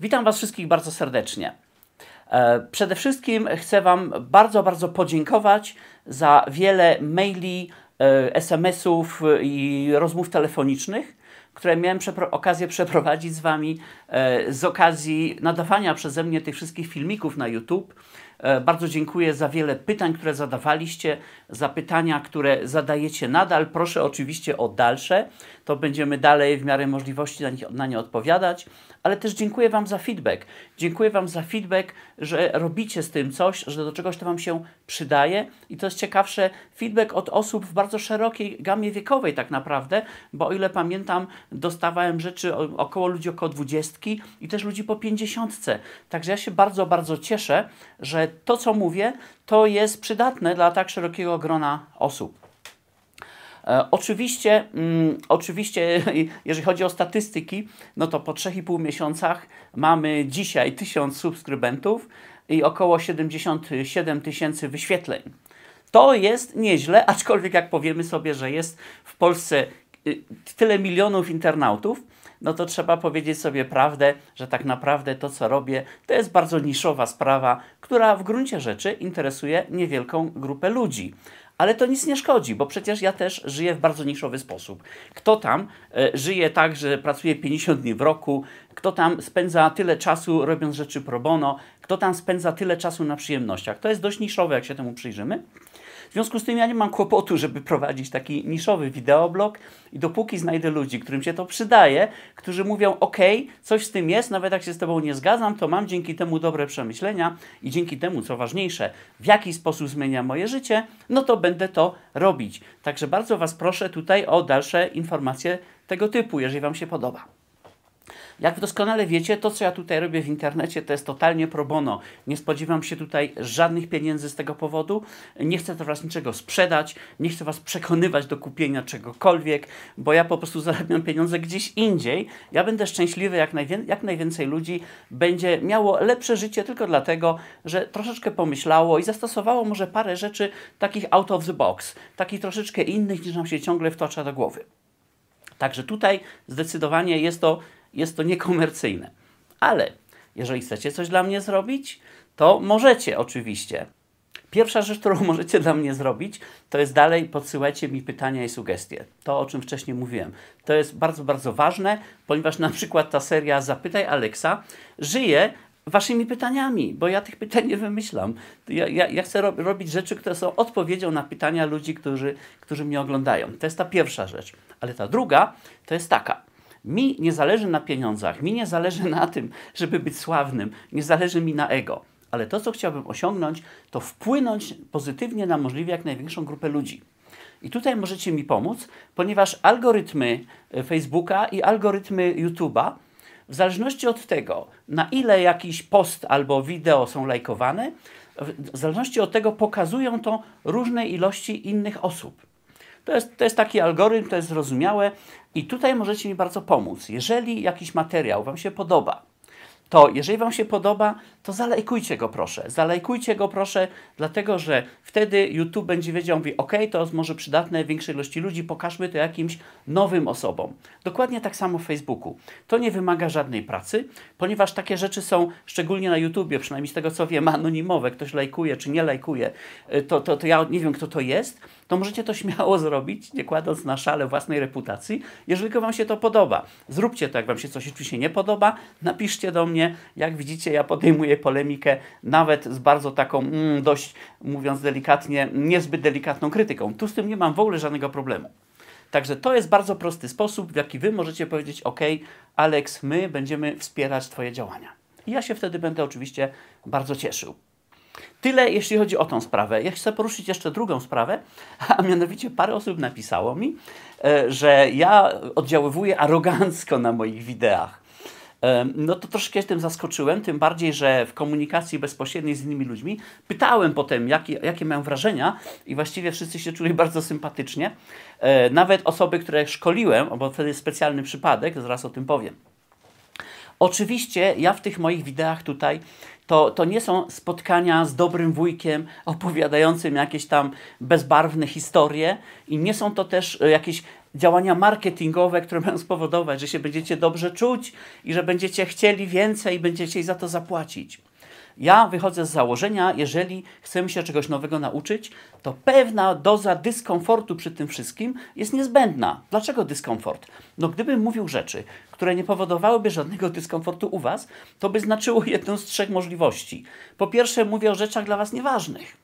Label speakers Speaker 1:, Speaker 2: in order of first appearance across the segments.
Speaker 1: Witam Was wszystkich bardzo serdecznie. E, przede wszystkim chcę Wam bardzo, bardzo podziękować za wiele maili, e, SMS-ów i rozmów telefonicznych, które miałem przepro okazję przeprowadzić z Wami e, z okazji nadawania przeze mnie tych wszystkich filmików na YouTube. Bardzo dziękuję za wiele pytań, które zadawaliście, za pytania, które zadajecie nadal. Proszę oczywiście o dalsze. To będziemy dalej w miarę możliwości na, nie, na nie odpowiadać ale też dziękuję Wam za feedback. Dziękuję Wam za feedback, że robicie z tym coś, że do czegoś to Wam się przydaje i to jest ciekawsze, feedback od osób w bardzo szerokiej gamie wiekowej tak naprawdę, bo o ile pamiętam, dostawałem rzeczy około ludzi około dwudziestki i też ludzi po pięćdziesiątce. Także ja się bardzo, bardzo cieszę, że to, co mówię, to jest przydatne dla tak szerokiego grona osób. E, oczywiście, mm, oczywiście, jeżeli chodzi o statystyki, no to po 3,5 miesiącach mamy dzisiaj 1000 subskrybentów i około 77 tysięcy wyświetleń. To jest nieźle, aczkolwiek jak powiemy sobie, że jest w Polsce y, tyle milionów internautów, no to trzeba powiedzieć sobie prawdę, że tak naprawdę to, co robię, to jest bardzo niszowa sprawa, która w gruncie rzeczy interesuje niewielką grupę ludzi. Ale to nic nie szkodzi, bo przecież ja też żyję w bardzo niszowy sposób. Kto tam e, żyje tak, że pracuje 50 dni w roku, kto tam spędza tyle czasu robiąc rzeczy pro bono, kto tam spędza tyle czasu na przyjemnościach. To jest dość niszowe, jak się temu przyjrzymy. W związku z tym ja nie mam kłopotu, żeby prowadzić taki niszowy wideoblog i dopóki znajdę ludzi, którym się to przydaje, którzy mówią, ok, coś z tym jest, nawet jak się z Tobą nie zgadzam, to mam dzięki temu dobre przemyślenia i dzięki temu, co ważniejsze, w jaki sposób zmienia moje życie, no to będę to robić. Także bardzo Was proszę tutaj o dalsze informacje tego typu, jeżeli Wam się podoba. Jak doskonale wiecie, to co ja tutaj robię w internecie to jest totalnie pro bono. Nie spodziewam się tutaj żadnych pieniędzy z tego powodu. Nie chcę teraz niczego sprzedać, nie chcę Was przekonywać do kupienia czegokolwiek, bo ja po prostu zarabiam pieniądze gdzieś indziej. Ja będę szczęśliwy, jak, najwię jak najwięcej ludzi będzie miało lepsze życie tylko dlatego, że troszeczkę pomyślało i zastosowało może parę rzeczy takich out of the box, takich troszeczkę innych niż nam się ciągle wtocza do głowy. Także tutaj zdecydowanie jest to jest to niekomercyjne. Ale jeżeli chcecie coś dla mnie zrobić, to możecie oczywiście. Pierwsza rzecz, którą możecie dla mnie zrobić, to jest dalej podsyłajcie mi pytania i sugestie. To, o czym wcześniej mówiłem. To jest bardzo, bardzo ważne, ponieważ na przykład ta seria Zapytaj Alexa żyje waszymi pytaniami, bo ja tych pytań nie wymyślam. Ja, ja, ja chcę robić rzeczy, które są odpowiedzią na pytania ludzi, którzy, którzy mnie oglądają. To jest ta pierwsza rzecz. Ale ta druga to jest taka. Mi nie zależy na pieniądzach, mi nie zależy na tym, żeby być sławnym, nie zależy mi na ego. Ale to, co chciałbym osiągnąć, to wpłynąć pozytywnie na możliwie jak największą grupę ludzi. I tutaj możecie mi pomóc, ponieważ algorytmy e, Facebooka i algorytmy YouTube'a, w zależności od tego, na ile jakiś post albo wideo są lajkowane, w zależności od tego pokazują to różnej ilości innych osób. To jest, to jest taki algorytm, to jest zrozumiałe i tutaj możecie mi bardzo pomóc. Jeżeli jakiś materiał Wam się podoba, to jeżeli Wam się podoba, to zalajkujcie go proszę. Zalajkujcie go proszę, dlatego że wtedy YouTube będzie wiedział, mówi, ok, to jest może przydatne większej ilości ludzi, pokażmy to jakimś nowym osobom. Dokładnie tak samo w Facebooku. To nie wymaga żadnej pracy, ponieważ takie rzeczy są, szczególnie na YouTubie, przynajmniej z tego co wiem, anonimowe, ktoś lajkuje czy nie lajkuje, y, to, to, to ja nie wiem kto to jest, to możecie to śmiało zrobić, nie kładąc na szale własnej reputacji, jeżeli Wam się to podoba. Zróbcie to, jak Wam się coś oczywiście nie podoba, napiszcie do mnie. Jak widzicie, ja podejmuję polemikę nawet z bardzo taką, mm, dość mówiąc delikatnie, niezbyt delikatną krytyką. Tu z tym nie mam w ogóle żadnego problemu. Także to jest bardzo prosty sposób, w jaki Wy możecie powiedzieć: OK, Alex, my będziemy wspierać Twoje działania. I ja się wtedy będę oczywiście bardzo cieszył. Tyle, jeśli chodzi o tą sprawę. Ja chcę poruszyć jeszcze drugą sprawę, a mianowicie parę osób napisało mi, e, że ja oddziaływuję arogancko na moich wideach. E, no to troszkę tym zaskoczyłem, tym bardziej, że w komunikacji bezpośredniej z innymi ludźmi pytałem potem, jakie, jakie mają wrażenia i właściwie wszyscy się czuli bardzo sympatycznie. E, nawet osoby, które szkoliłem, bo wtedy jest specjalny przypadek, zaraz o tym powiem. Oczywiście ja w tych moich wideach tutaj to, to nie są spotkania z dobrym wujkiem opowiadającym jakieś tam bezbarwne historie i nie są to też e, jakieś działania marketingowe, które mają spowodować, że się będziecie dobrze czuć i że będziecie chcieli więcej i będziecie za to zapłacić. Ja wychodzę z założenia, jeżeli chcemy się czegoś nowego nauczyć, to pewna doza dyskomfortu przy tym wszystkim jest niezbędna. Dlaczego dyskomfort? No, gdybym mówił rzeczy, które nie powodowałyby żadnego dyskomfortu u Was, to by znaczyło jedną z trzech możliwości. Po pierwsze, mówię o rzeczach dla Was nieważnych,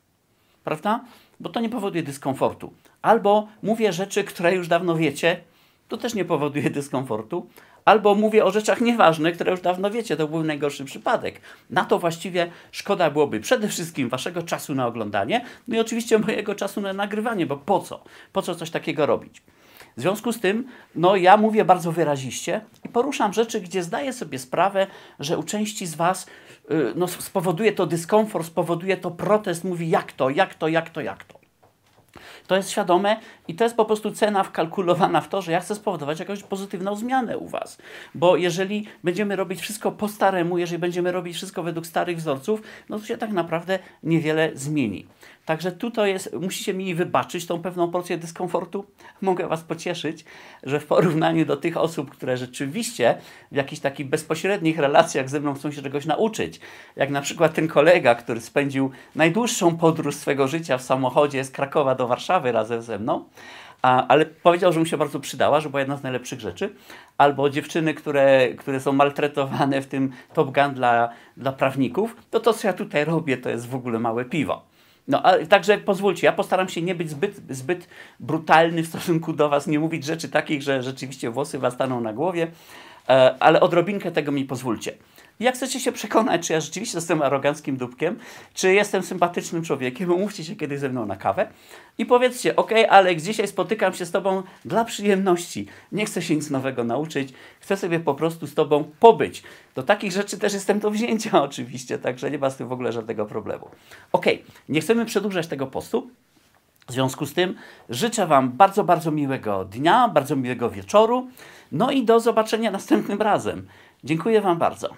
Speaker 1: prawda? Bo to nie powoduje dyskomfortu. Albo mówię rzeczy, które już dawno wiecie, to też nie powoduje dyskomfortu albo mówię o rzeczach nieważnych, które już dawno wiecie, to był najgorszy przypadek. Na to właściwie szkoda byłoby przede wszystkim waszego czasu na oglądanie, no i oczywiście mojego czasu na nagrywanie, bo po co? Po co coś takiego robić? W związku z tym, no ja mówię bardzo wyraziście i poruszam rzeczy, gdzie zdaję sobie sprawę, że u części z Was yy, no, spowoduje to dyskomfort, spowoduje to protest, mówi jak to, jak to, jak to, jak to. To jest świadome i to jest po prostu cena wkalkulowana w to, że ja chcę spowodować jakąś pozytywną zmianę u Was. Bo jeżeli będziemy robić wszystko po staremu, jeżeli będziemy robić wszystko według starych wzorców, no to się tak naprawdę niewiele zmieni. Także tutaj jest, musicie mi wybaczyć tą pewną porcję dyskomfortu. Mogę Was pocieszyć, że w porównaniu do tych osób, które rzeczywiście w jakichś takich bezpośrednich relacjach ze mną chcą się czegoś nauczyć, jak na przykład ten kolega, który spędził najdłuższą podróż swego życia w samochodzie z Krakowa do Warszawy razem ze mną, a, ale powiedział, że mu się bardzo przydała, że była jedna z najlepszych rzeczy. Albo dziewczyny, które, które są maltretowane w tym Top Gun dla, dla prawników, to to, co ja tutaj robię, to jest w ogóle małe piwo. No, a, także pozwólcie, ja postaram się nie być zbyt, zbyt brutalny w stosunku do Was, nie mówić rzeczy takich, że rzeczywiście włosy Was staną na głowie, e, ale odrobinkę tego mi pozwólcie. Jak chcecie się przekonać, czy ja rzeczywiście jestem aroganckim dupkiem, czy jestem sympatycznym człowiekiem, umówcie się kiedyś ze mną na kawę i powiedzcie, ok, Alek, dzisiaj spotykam się z Tobą dla przyjemności. Nie chcę się nic nowego nauczyć, chcę sobie po prostu z Tobą pobyć. Do takich rzeczy też jestem do wzięcia oczywiście, także nie ma z tym w ogóle żadnego problemu. Ok, nie chcemy przedłużać tego postu. W związku z tym życzę Wam bardzo, bardzo miłego dnia, bardzo miłego wieczoru. No i do zobaczenia następnym razem. Dziękuję Wam bardzo.